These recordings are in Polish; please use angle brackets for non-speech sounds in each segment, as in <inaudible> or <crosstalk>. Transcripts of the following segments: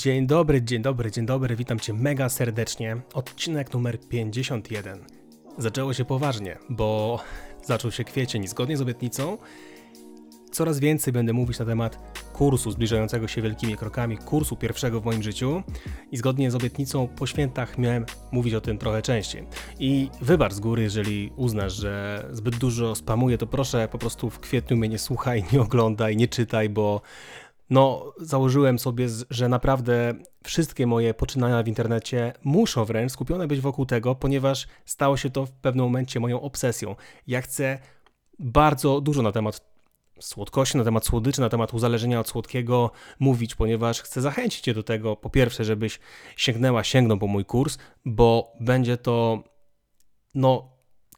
Dzień dobry, dzień dobry, dzień dobry, witam Cię mega serdecznie. Odcinek numer 51. Zaczęło się poważnie, bo zaczął się kwiecień. Zgodnie z obietnicą, coraz więcej będę mówić na temat kursu zbliżającego się wielkimi krokami, kursu pierwszego w moim życiu i zgodnie z obietnicą po świętach miałem mówić o tym trochę częściej. I wybacz z góry, jeżeli uznasz, że zbyt dużo spamuję, to proszę po prostu w kwietniu mnie nie słuchaj, nie oglądaj, nie czytaj, bo no, założyłem sobie, że naprawdę wszystkie moje poczynania w internecie muszą wręcz skupione być wokół tego, ponieważ stało się to w pewnym momencie moją obsesją. Ja chcę bardzo dużo na temat słodkości, na temat słodyczy, na temat uzależnienia od słodkiego mówić, ponieważ chcę zachęcić Cię do tego, po pierwsze, żebyś sięgnęła, sięgnął po mój kurs, bo będzie to no,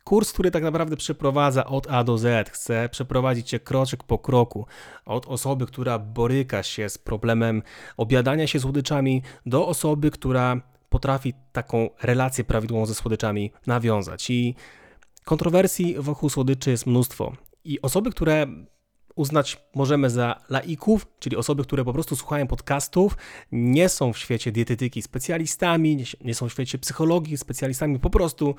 Kurs, który tak naprawdę przeprowadza od A do Z, chce przeprowadzić cię kroczek po kroku, od osoby, która boryka się z problemem obiadania się słodyczami, do osoby, która potrafi taką relację prawidłową ze słodyczami nawiązać. I kontrowersji wokół słodyczy jest mnóstwo. I osoby, które uznać możemy za laików, czyli osoby, które po prostu słuchają podcastów, nie są w świecie dietetyki specjalistami, nie są w świecie psychologii specjalistami, po prostu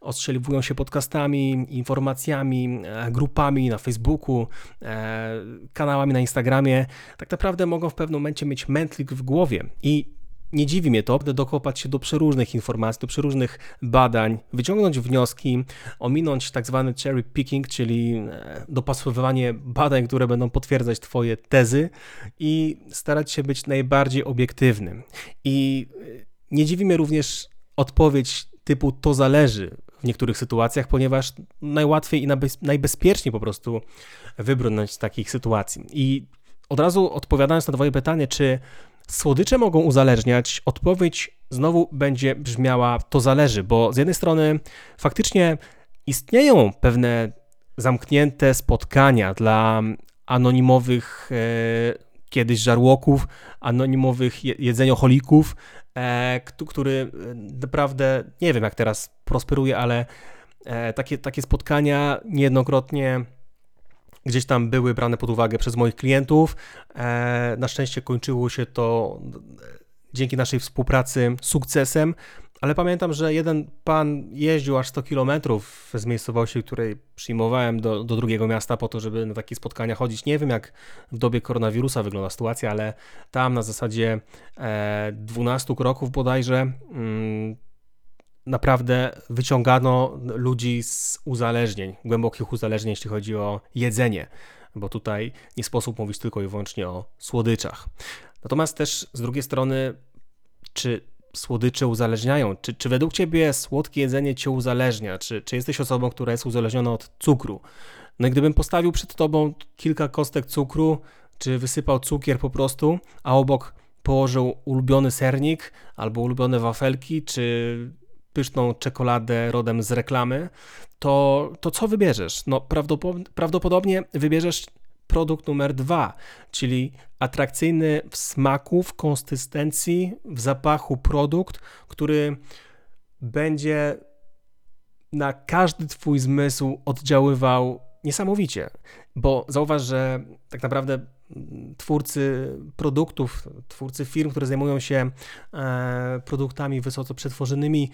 ostrzeliwują się podcastami, informacjami, e, grupami na Facebooku, e, kanałami na Instagramie. Tak naprawdę mogą w pewnym momencie mieć mętlik w głowie i nie dziwi mnie to, dokopać się do przeróżnych informacji, do przeróżnych badań, wyciągnąć wnioski, ominąć tak zwany cherry picking, czyli e, dopasowywanie badań, które będą potwierdzać Twoje tezy i starać się być najbardziej obiektywnym. I e, nie dziwi mnie również odpowiedź typu to zależy w niektórych sytuacjach, ponieważ najłatwiej i najbezpieczniej po prostu wybrnąć z takich sytuacji. I od razu odpowiadając na Twoje pytanie, czy Słodycze mogą uzależniać. Odpowiedź znowu będzie brzmiała: to zależy, bo z jednej strony faktycznie istnieją pewne zamknięte spotkania dla anonimowych e, kiedyś żarłoków, anonimowych jedzenioholików, e, który e, naprawdę nie wiem jak teraz prosperuje, ale e, takie, takie spotkania niejednokrotnie gdzieś tam były brane pod uwagę przez moich klientów. E, na szczęście kończyło się to e, dzięki naszej współpracy sukcesem, ale pamiętam, że jeden pan jeździł aż 100 km z miejscowości, której przyjmowałem do, do drugiego miasta po to, żeby na takie spotkania chodzić. Nie wiem, jak w dobie koronawirusa wygląda sytuacja, ale tam na zasadzie 12 e, kroków bodajże mm, naprawdę wyciągano ludzi z uzależnień, głębokich uzależnień, jeśli chodzi o jedzenie, bo tutaj nie sposób mówić tylko i wyłącznie o słodyczach. Natomiast też z drugiej strony, czy słodycze uzależniają? Czy, czy według Ciebie słodkie jedzenie Cię uzależnia? Czy, czy jesteś osobą, która jest uzależniona od cukru? No i gdybym postawił przed Tobą kilka kostek cukru, czy wysypał cukier po prostu, a obok położył ulubiony sernik albo ulubione wafelki, czy pyszną czekoladę rodem z reklamy, to, to co wybierzesz? No prawdopodobnie wybierzesz produkt numer dwa, czyli atrakcyjny w smaku, w konsystencji, w zapachu produkt, który będzie na każdy Twój zmysł oddziaływał niesamowicie. Bo zauważ, że tak naprawdę twórcy produktów, twórcy firm, które zajmują się e, produktami wysoce przetworzonymi,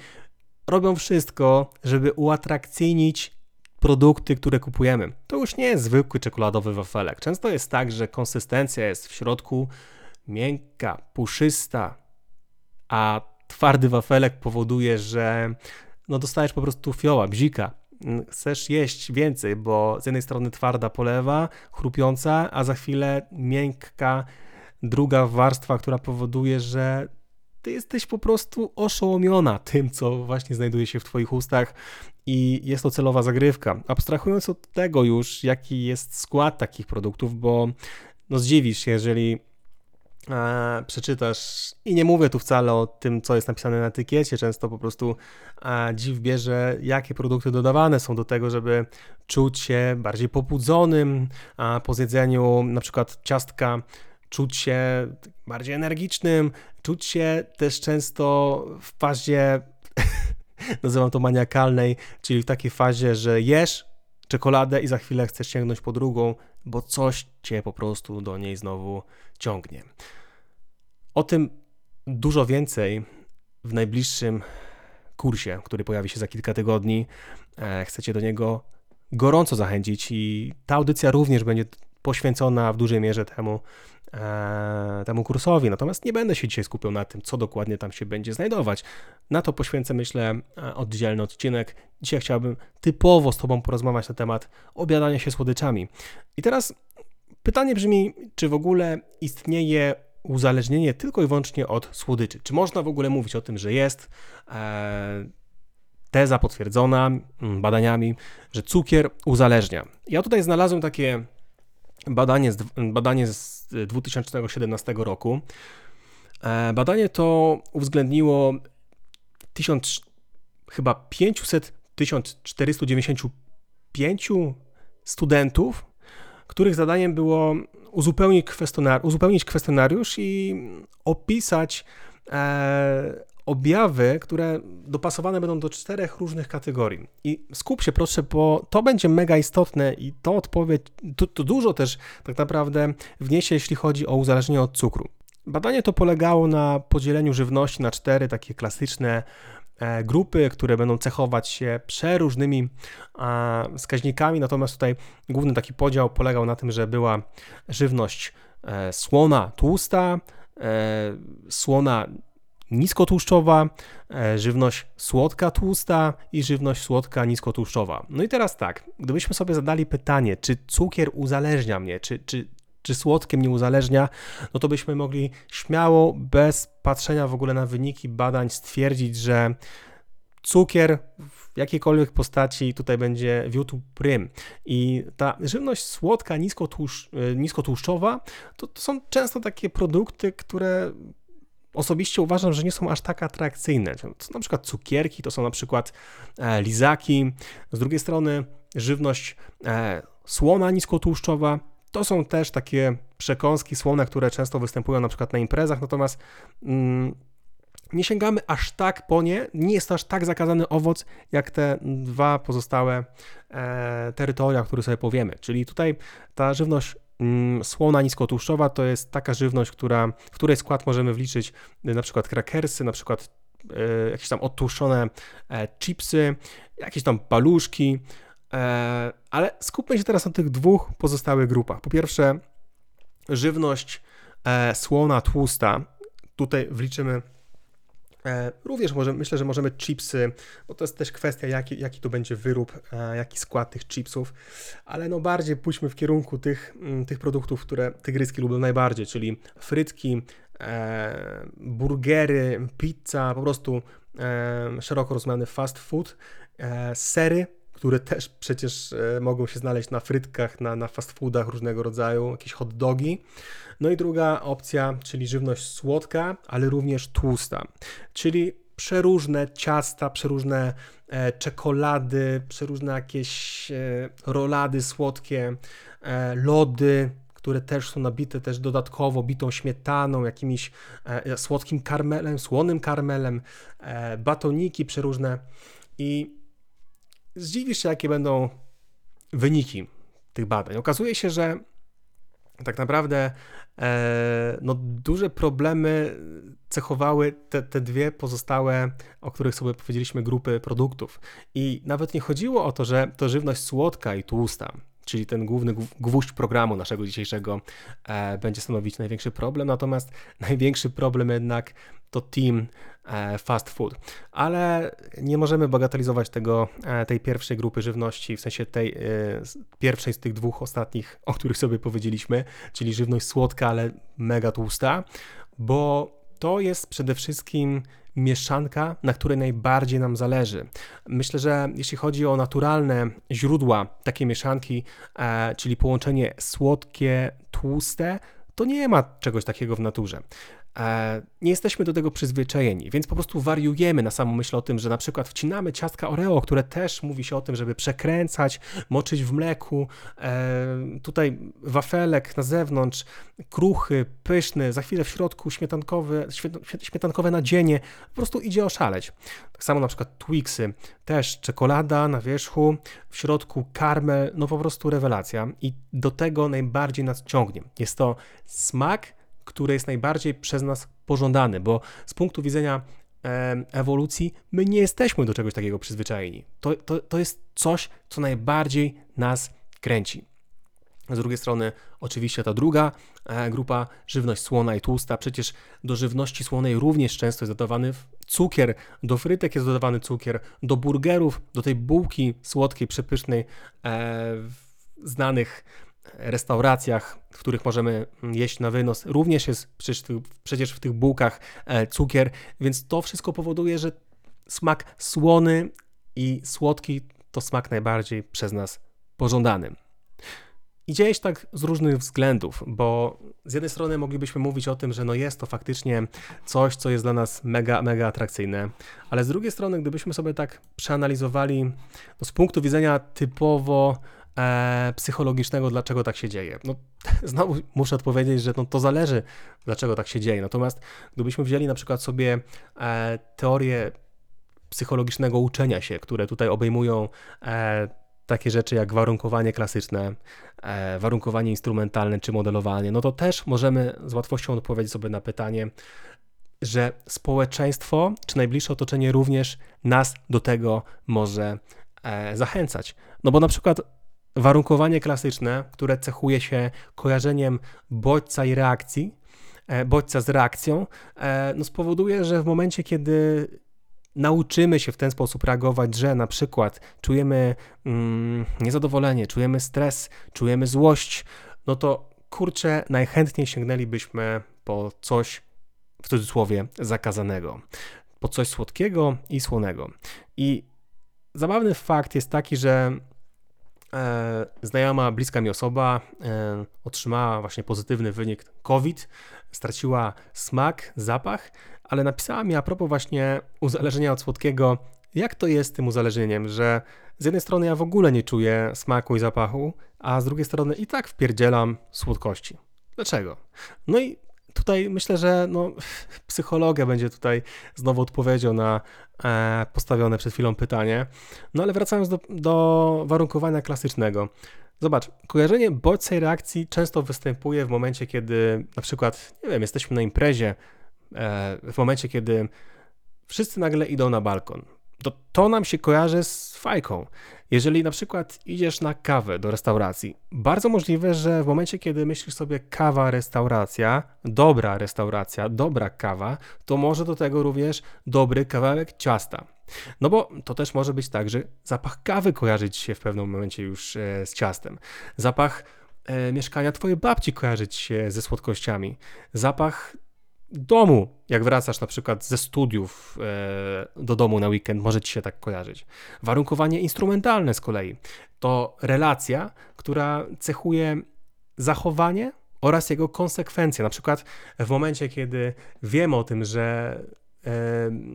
robią wszystko, żeby uatrakcyjnić produkty, które kupujemy. To już nie jest zwykły czekoladowy wafelek. Często jest tak, że konsystencja jest w środku miękka, puszysta, a twardy wafelek powoduje, że no dostajesz po prostu fioła, bzika. Chcesz jeść więcej, bo z jednej strony twarda polewa, chrupiąca, a za chwilę miękka druga warstwa, która powoduje, że ty jesteś po prostu oszołomiona tym, co właśnie znajduje się w Twoich ustach i jest to celowa zagrywka. Abstrahując od tego już, jaki jest skład takich produktów, bo no zdziwisz się, jeżeli e, przeczytasz, i nie mówię tu wcale o tym, co jest napisane na etykiecie, często po prostu e, dziw bierze, jakie produkty dodawane są do tego, żeby czuć się bardziej pobudzonym a po zjedzeniu na przykład ciastka czuć się bardziej energicznym, czuć się też często w fazie, <laughs> nazywam to maniakalnej, czyli w takiej fazie, że jesz czekoladę i za chwilę chcesz sięgnąć po drugą, bo coś cię po prostu do niej znowu ciągnie. O tym dużo więcej w najbliższym kursie, który pojawi się za kilka tygodni. E, chcecie do niego gorąco zachęcić i ta audycja również będzie poświęcona w dużej mierze temu, temu kursowi. Natomiast nie będę się dzisiaj skupiał na tym, co dokładnie tam się będzie znajdować. Na to poświęcę, myślę, e, oddzielny odcinek. Dzisiaj chciałbym typowo z Tobą porozmawiać na temat obiadania się słodyczami. I teraz pytanie brzmi, czy w ogóle istnieje uzależnienie tylko i wyłącznie od słodyczy? Czy można w ogóle mówić o tym, że jest e, teza potwierdzona mm, badaniami, że cukier uzależnia? Ja tutaj znalazłem takie badanie z, badanie z 2017 roku. E, badanie to uwzględniło 1000, chyba 500, 1495 studentów, których zadaniem było uzupełnić, kwestionar uzupełnić kwestionariusz i opisać e, objawy, które dopasowane będą do czterech różnych kategorii. I skup się proszę, bo to będzie mega istotne i to odpowiedź, to, to dużo też tak naprawdę wniesie, jeśli chodzi o uzależnienie od cukru. Badanie to polegało na podzieleniu żywności na cztery takie klasyczne e, grupy, które będą cechować się przeróżnymi wskaźnikami, natomiast tutaj główny taki podział polegał na tym, że była żywność e, słona, tłusta, e, słona niskotłuszczowa, e, żywność słodka, tłusta i żywność słodka, niskotłuszczowa. No i teraz tak, gdybyśmy sobie zadali pytanie, czy cukier uzależnia mnie, czy, czy, czy słodkie mnie uzależnia, no to byśmy mogli śmiało, bez patrzenia w ogóle na wyniki badań, stwierdzić, że cukier w jakiejkolwiek postaci tutaj będzie wiódł prym. I ta żywność słodka, niskotłuszcz, e, niskotłuszczowa, to, to są często takie produkty, które osobiście uważam, że nie są aż tak atrakcyjne. Na przykład cukierki, to są na przykład e, lizaki. Z drugiej strony żywność e, słona niskotłuszczowa. To są też takie przekąski słone, które często występują na przykład na imprezach, natomiast mm, nie sięgamy aż tak po nie, nie jest to aż tak zakazany owoc, jak te dwa pozostałe e, terytoria, o których sobie powiemy. Czyli tutaj ta żywność słona niskotłuszczowa to jest taka żywność, która, w której skład możemy wliczyć y, na przykład krakersy, na przykład e, jakieś tam odtłuszczone e, chipsy, jakieś tam paluszki, e, ale skupmy się teraz na tych dwóch pozostałych grupach. Po pierwsze, żywność e, słona tłusta. Tutaj wliczymy również może, myślę, że możemy chipsy, bo to jest też kwestia, jaki, jaki to będzie wyrób, e, jaki skład tych chipsów, ale no bardziej pójdźmy w kierunku tych, mm, tych produktów, które tygryski lubią najbardziej, czyli frytki, e, burgery, pizza, po prostu szeroko rozumiany fast food, sery, które też przecież mogą się znaleźć na frytkach, na, na fast foodach różnego rodzaju, jakieś hot dogi. No i druga opcja, czyli żywność słodka, ale również tłusta, czyli przeróżne ciasta, przeróżne e, czekolady, przeróżne jakieś e, rolady słodkie, e, lody, które też są nabite też dodatkowo bitą śmietaną, jakimś e, słodkim karmelem, słonym karmelem, e, batoniki przeróżne i zdziwisz się, jakie będą wyniki tych badań. Okazuje się, że tak naprawdę e, no, duże problemy cechowały te, te dwie pozostałe, o których sobie powiedzieliśmy, grupy produktów. I nawet nie chodziło o to, że to żywność słodka i tłusta, czyli ten główny gwóźdź programu naszego dzisiejszego e, będzie stanowić największy problem, natomiast największy problem jednak to team e, fast food. Ale nie możemy bagatelizować tego, e, tej pierwszej grupy żywności, w sensie tej e, pierwszej z tych dwóch ostatnich, o których sobie powiedzieliśmy, czyli żywność słodka, ale mega tłusta, bo to jest przede wszystkim mieszanka, na której najbardziej nam zależy. Myślę, że jeśli chodzi o naturalne źródła takiej mieszanki, czyli połączenie słodkie, tłuste, to nie ma czegoś takiego w naturze. E, nie jesteśmy do tego przyzwyczajeni, więc po prostu wariujemy na samą myśl o tym, że na przykład wcinamy ciastka Oreo, które też mówi się o tym, żeby przekręcać, moczyć w mleku, e, tutaj wafelek na zewnątrz, kruchy, pyszny, za chwilę w środku śmietankowe, śmietankowe nadzienie, po prostu idzie oszaleć. Tak samo na przykład Twixy, też czekolada na wierzchu, w środku karmel, no po prostu rewelacja i do tego najbardziej nas ciągnie. Jest to smak, który jest najbardziej przez nas pożądany, bo z punktu widzenia ewolucji my nie jesteśmy do czegoś takiego przyzwyczajeni. To, to, to jest coś, co najbardziej nas kręci. Z drugiej strony, oczywiście ta druga e, grupa, żywność słona i tłusta. Przecież do żywności słonej również często jest dodawany cukier, do frytek jest dodawany cukier, do burgerów, do tej bułki słodkiej, przepysznej, e, znanych restauracjach, w których możemy jeść na wynos, również jest przecież, przecież w tych bułkach e, cukier, więc to wszystko powoduje, że smak słony i słodki to smak najbardziej przez nas pożądany. I dzieje się tak z różnych względów, bo z jednej strony moglibyśmy mówić o tym, że no jest to faktycznie coś, co jest dla nas mega, mega atrakcyjne, ale z drugiej strony, gdybyśmy sobie tak przeanalizowali no z punktu widzenia typowo e, psychologicznego, dlaczego tak się dzieje. No, <laughs> znowu muszę odpowiedzieć, że no, to zależy, dlaczego tak się dzieje. Natomiast gdybyśmy wzięli na przykład sobie e, teorie psychologicznego uczenia się, które tutaj obejmują e, takie rzeczy jak warunkowanie klasyczne, e, warunkowanie instrumentalne czy modelowanie, no to też możemy z łatwością odpowiedzieć sobie na pytanie, że społeczeństwo czy najbliższe otoczenie również nas do tego może e, zachęcać. No bo na przykład warunkowanie klasyczne, które cechuje się kojarzeniem bodźca i reakcji, e, bodźca z reakcją, no spowoduje, że w momencie, kiedy nauczymy się w ten sposób reagować, że na przykład czujemy mm, niezadowolenie, czujemy stres, czujemy złość, no to kurczę, najchętniej sięgnęlibyśmy po coś w cudzysłowie zakazanego, po coś słodkiego i słonego. I zabawny fakt jest taki, że e, znajoma, bliska mi osoba e, otrzymała właśnie pozytywny wynik COVID, straciła smak, zapach, ale napisała mi a propos właśnie uzależnienia od słodkiego, jak to jest z tym uzależnieniem, że z jednej strony ja w ogóle nie czuję smaku i zapachu, a z drugiej strony i tak wpierdzielam słodkości. Dlaczego? No i tutaj myślę, że no, psychologia będzie tutaj znowu odpowiedzią na e, postawione przed chwilą pytanie. No ale wracając do, do warunkowania klasycznego. Zobacz, kojarzenie bodźca i reakcji często występuje w momencie, kiedy na przykład, nie wiem, jesteśmy na imprezie, E, w momencie, kiedy wszyscy nagle idą na balkon, to to nam się kojarzy z fajką. Jeżeli na przykład idziesz na kawę do restauracji, bardzo możliwe, że w momencie, kiedy myślisz sobie kawa, restauracja, dobra restauracja, dobra kawa, to może do tego również dobry kawałek ciasta. No bo to też może być tak, że zapach kawy kojarzyć się w pewnym momencie już e, z ciastem. Zapach e, mieszkania twojej babci kojarzyć się ze słodkościami. Zapach domu, jak wracasz na przykład ze studiów e, do domu na weekend, może ci się tak kojarzyć. Warunkowanie instrumentalne z kolei to relacja, która cechuje zachowanie oraz jego konsekwencje. Na przykład w momencie, kiedy wiem o tym, że e,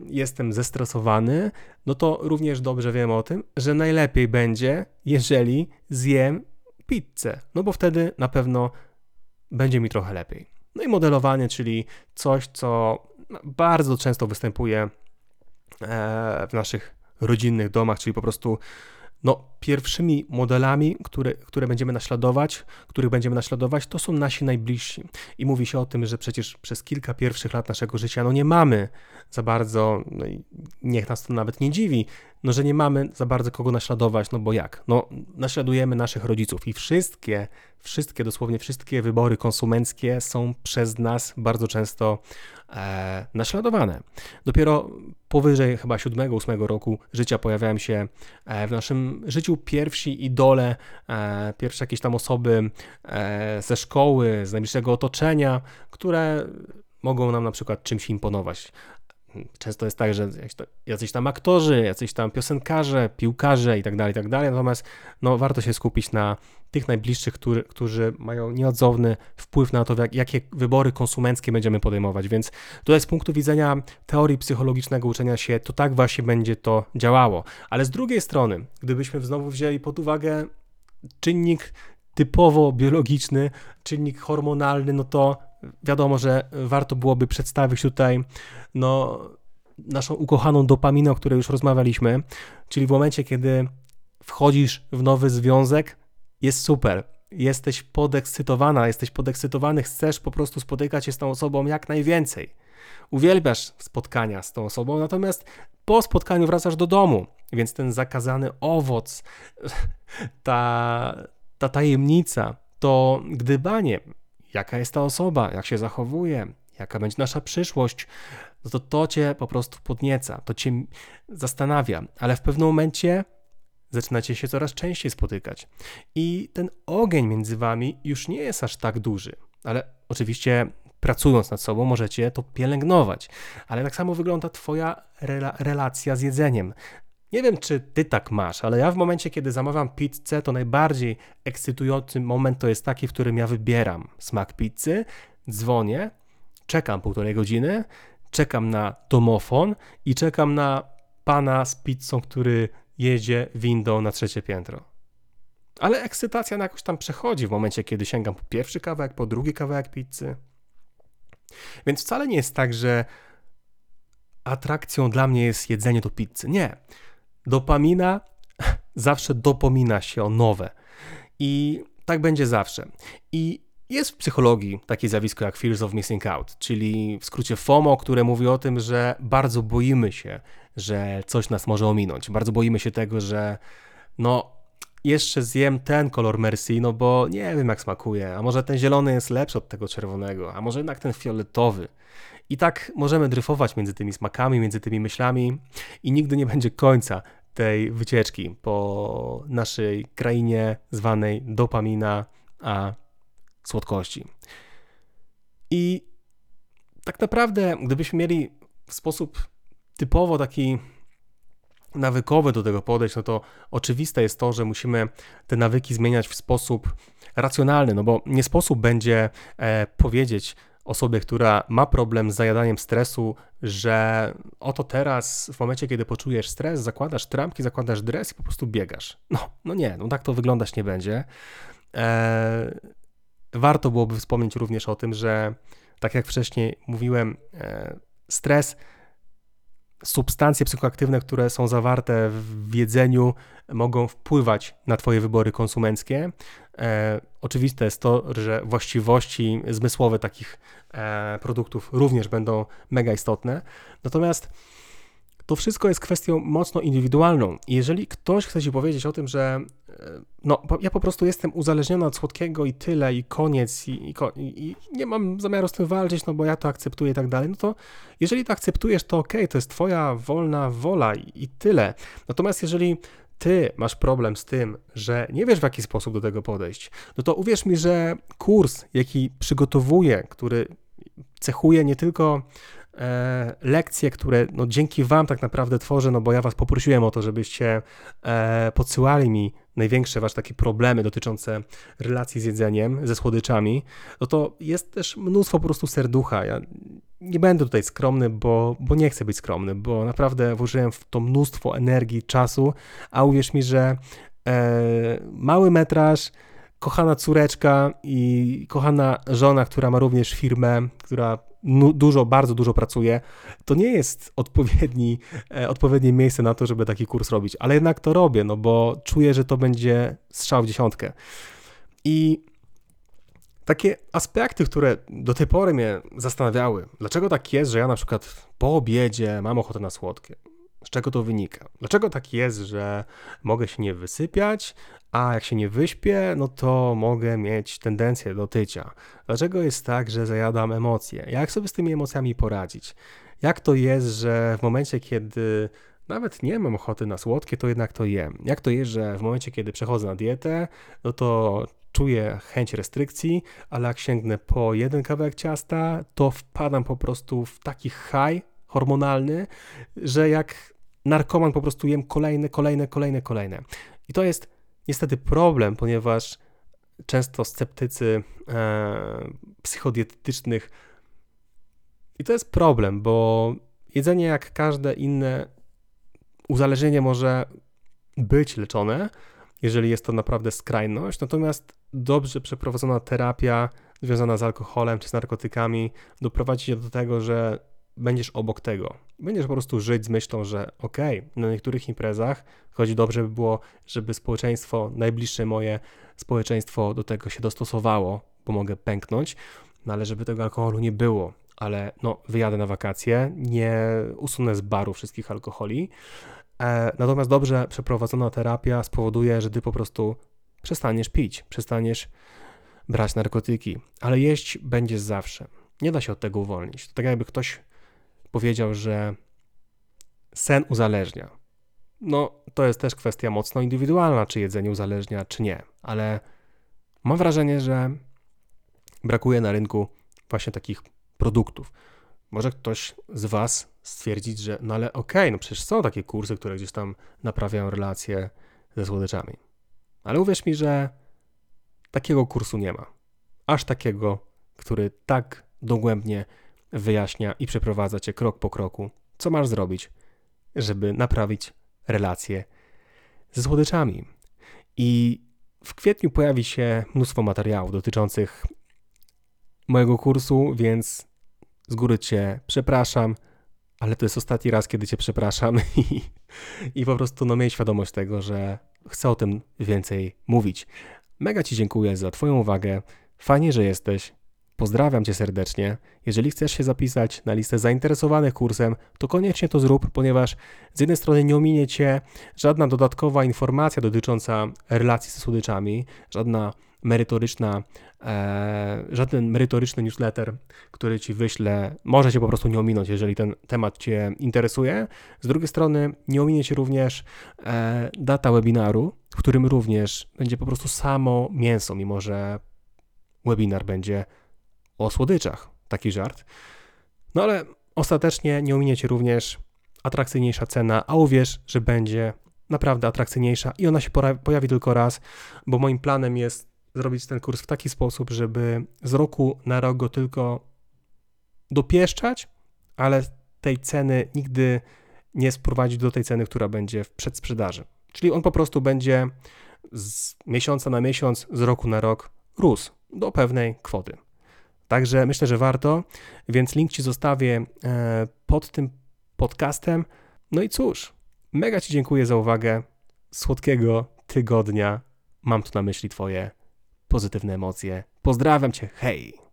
jestem zestresowany, no to również dobrze wiem o tym, że najlepiej będzie, jeżeli zjem pizzę, no bo wtedy na pewno będzie mi trochę lepiej. No i modelowanie, czyli coś, co bardzo często występuje e, w naszych rodzinnych domach, czyli po prostu no, pierwszymi modelami, które, które będziemy naśladować, których będziemy naśladować, to są nasi najbliżsi. I mówi się o tym, że przecież przez kilka pierwszych lat naszego życia no nie mamy za bardzo, no i niech nas to nawet nie dziwi, no że nie mamy za bardzo kogo naśladować, no bo jak? No naśladujemy naszych rodziców i wszystkie, wszystkie, dosłownie wszystkie wybory konsumenckie są przez nas bardzo często e, naśladowane. Dopiero powyżej chyba 7-8 roku życia pojawiają się e, w naszym życiu pierwsi idole, e, pierwsze jakieś tam osoby e, ze szkoły, z najbliższego otoczenia, które mogą nam na przykład czymś imponować. Często jest tak, że jacyś tam aktorzy, jacyś tam piosenkarze, piłkarze i tak dalej, tak dalej. Natomiast no, warto się skupić na tych najbliższych, który, którzy mają nieodzowny wpływ na to, jak, jakie wybory konsumenckie będziemy podejmować. Więc tutaj z punktu widzenia teorii psychologicznego uczenia się, to tak właśnie będzie to działało. Ale z drugiej strony, gdybyśmy znowu wzięli pod uwagę czynnik typowo biologiczny, czynnik hormonalny, no to wiadomo, że warto byłoby przedstawić tutaj no, naszą ukochaną dopaminę, o której już rozmawialiśmy, czyli w momencie, kiedy wchodzisz w nowy związek, jest super. jesteś podekscytowana, jesteś podekscytowany, chcesz po prostu spotykać się z tą osobą jak najwięcej. Uwielbiasz spotkania z tą osobą, natomiast po spotkaniu wracasz do domu, więc ten zakazany owoc, ta, ta tajemnica, to gdybanie, jaka jest ta osoba, jak się zachowuje, jaka będzie nasza przyszłość, no to to cię po prostu podnieca, to cię zastanawia, ale w pewnym momencie zaczynacie się coraz częściej spotykać. I ten ogień między wami już nie jest aż tak duży, ale oczywiście pracując nad sobą możecie to pielęgnować. Ale tak samo wygląda Twoja rela relacja z jedzeniem. Nie wiem, czy ty tak masz, ale ja w momencie, kiedy zamawiam pizzę, to najbardziej ekscytujący moment to jest taki, w którym ja wybieram smak pizzy, dzwonię, czekam półtorej godziny, czekam na domofon i czekam na pana z pizzą, który jedzie windą na trzecie piętro. Ale ekscytacja na jakoś tam przechodzi w momencie, kiedy sięgam po pierwszy kawałek, po drugi kawałek pizzy. Więc wcale nie jest tak, że atrakcją dla mnie jest jedzenie do pizzy. Nie. Dopamina <laughs> zawsze dopomina się o nowe. I tak będzie zawsze. I jest w psychologii takie zjawisko jak Fears of Missing Out, czyli w skrócie FOMO, które mówi o tym, że bardzo boimy się, że coś nas może ominąć. Bardzo boimy się tego, że no jeszcze zjem ten kolor Merci, no bo nie wiem jak smakuje, a może ten zielony jest lepszy od tego czerwonego, a może jednak ten fioletowy. I tak możemy dryfować między tymi smakami, między tymi myślami i nigdy nie będzie końca tej wycieczki po naszej krainie zwanej dopamina, a słodkości. I tak naprawdę, gdybyśmy mieli w sposób typowo taki nawykowy do tego podejść, no to oczywiste jest to, że musimy te nawyki zmieniać w sposób racjonalny, no bo nie sposób będzie e, powiedzieć osobie, która ma problem z zajadaniem stresu, że oto teraz, w momencie, kiedy poczujesz stres, zakładasz trampki, zakładasz dres i po prostu biegasz. No, no nie, no tak to wyglądać nie będzie. E, warto byłoby wspomnieć również o tym, że tak jak wcześniej mówiłem, e, stres substancje psychoaktywne, które są zawarte w jedzeniu, mogą wpływać na Twoje wybory konsumenckie. E, oczywiste jest to, że właściwości zmysłowe takich e, produktów również będą mega istotne. Natomiast to wszystko jest kwestią mocno indywidualną. Jeżeli ktoś chce ci powiedzieć o tym, że e, no, ja po prostu jestem uzależniony od słodkiego i tyle, i koniec, i, i, i, nie mam zamiaru z tym walczyć, no bo ja to akceptuję i tak dalej, no to jeżeli to akceptujesz, to ok, to jest twoja wolna wola i, i tyle. Natomiast jeżeli ty masz problem z tym, że nie wiesz w jaki sposób do tego podejść, no to uwierz mi, że kurs, jaki przygotowuję, który cechuje nie tylko e, lekcje, które no, dzięki Wam tak naprawdę tworzę, no bo ja Was poprosiłem o to, żebyście e, podsyłali mi największe Wasze takie problemy dotyczące relacji z jedzeniem, ze słodyczami, no to jest też mnóstwo po prostu serducha. Ja nie będę tutaj skromny, bo, bo nie chcę być skromny, bo naprawdę włożyłem w to mnóstwo energii, czasu, a uwierz mi, że e, mały metraż, kochana córeczka i kochana żona, która ma również firmę, która dużo, bardzo dużo pracuje, to nie jest odpowiedni, e, odpowiednie miejsce na to, żeby taki kurs robić, ale jednak to robię, no bo czuję, że to będzie strzał w dziesiątkę. I takie aspekty, które do tej pory mnie zastanawiały, dlaczego tak jest, że ja na przykład po obiedzie mam ochotę na słodkie. Z czego to wynika? Dlaczego tak jest, że mogę się nie wysypiać, a jak się nie wyśpię, no to mogę mieć tendencję do tycia? Dlaczego jest tak, że zajadam emocje? Jak sobie z tymi emocjami poradzić? Jak to jest, że w momencie, kiedy nawet nie mam ochoty na słodkie, to jednak to jem? Jak to jest, że w momencie, kiedy przechodzę na dietę, no to czuję chęć restrykcji, ale jak sięgnę po jeden kawałek ciasta, to wpadam po prostu w taki high hormonalny, że jak narkoman po prostu jem kolejne, kolejne, kolejne, kolejne. I to jest niestety problem, ponieważ często sceptycy e, psychodietetycznych i to jest problem, bo jedzenie jak każde inne uzależnienie może być leczone, jeżeli jest to naprawdę skrajność, natomiast dobrze przeprowadzona terapia związana z alkoholem czy z narkotykami doprowadzi cię do tego, że będziesz obok tego. Będziesz po prostu żyć z myślą, że okej, okay, na niektórych imprezach chodzi dobrze by było, żeby społeczeństwo, najbliższe moje społeczeństwo do tego się dostosowało, bo mogę pęknąć, no ale żeby tego alkoholu nie było, ale no wyjadę na wakacje, nie usunę z baru wszystkich alkoholi, e, natomiast dobrze przeprowadzona terapia spowoduje, że ty po prostu przestaniesz pić, przestaniesz brać narkotyki, ale jeść będziesz zawsze. Nie da się od tego uwolnić. To tak jakby ktoś powiedział, że sen uzależnia. No, to jest też kwestia mocno indywidualna, czy jedzenie uzależnia, czy nie, ale mam wrażenie, że brakuje na rynku właśnie takich produktów. Może ktoś z Was stwierdzić, że no ale okej, okay, no przecież są takie kursy, które gdzieś tam naprawiają relacje ze słodyczami. Ale uwierz mi, że takiego kursu nie ma. Aż takiego, który tak dogłębnie wyjaśnia i przeprowadza cię krok po kroku, co masz zrobić, żeby naprawić relacje ze słodyczami. I w kwietniu pojawi się mnóstwo materiałów dotyczących mojego kursu, więc z góry cię przepraszam, ale to jest ostatni raz, kiedy cię przepraszam <laughs> i, i po prostu no, miej świadomość tego, że chcę o tym więcej mówić. Mega Ci dziękuję za Twoją uwagę. Fajnie, że jesteś. Pozdrawiam Cię serdecznie. Jeżeli chcesz się zapisać na listę zainteresowanych kursem, to koniecznie to zrób, ponieważ z jednej strony nie ominie Cię żadna dodatkowa informacja dotycząca relacji ze słodyczami, żadna merytoryczna, e, żaden merytoryczny newsletter, który Ci wyślę, może Cię po prostu nie ominąć, jeżeli ten temat Cię interesuje. Z drugiej strony nie ominie Cię również e, data webinaru, w którym również będzie po prostu samo mięso, mimo że webinar będzie o słodyczach. Taki żart. No ale ostatecznie nie ominiecie również atrakcyjniejsza cena, a uwierz, że będzie naprawdę atrakcyjniejsza i ona się pojawi tylko raz, bo moim planem jest zrobić ten kurs w taki sposób, żeby z roku na rok go tylko dopieszczać, ale tej ceny nigdy nie sprowadzić do tej ceny, która będzie w przedsprzedaży. Czyli on po prostu będzie z miesiąca na miesiąc, z roku na rok rósł do pewnej kwoty. Także myślę, że warto, więc link Ci zostawię e, pod tym podcastem. No i cóż, mega Ci dziękuję za uwagę. Słodkiego tygodnia. Mam tu na myśli Twoje pozytywne emocje. Pozdrawiam Cię, hej!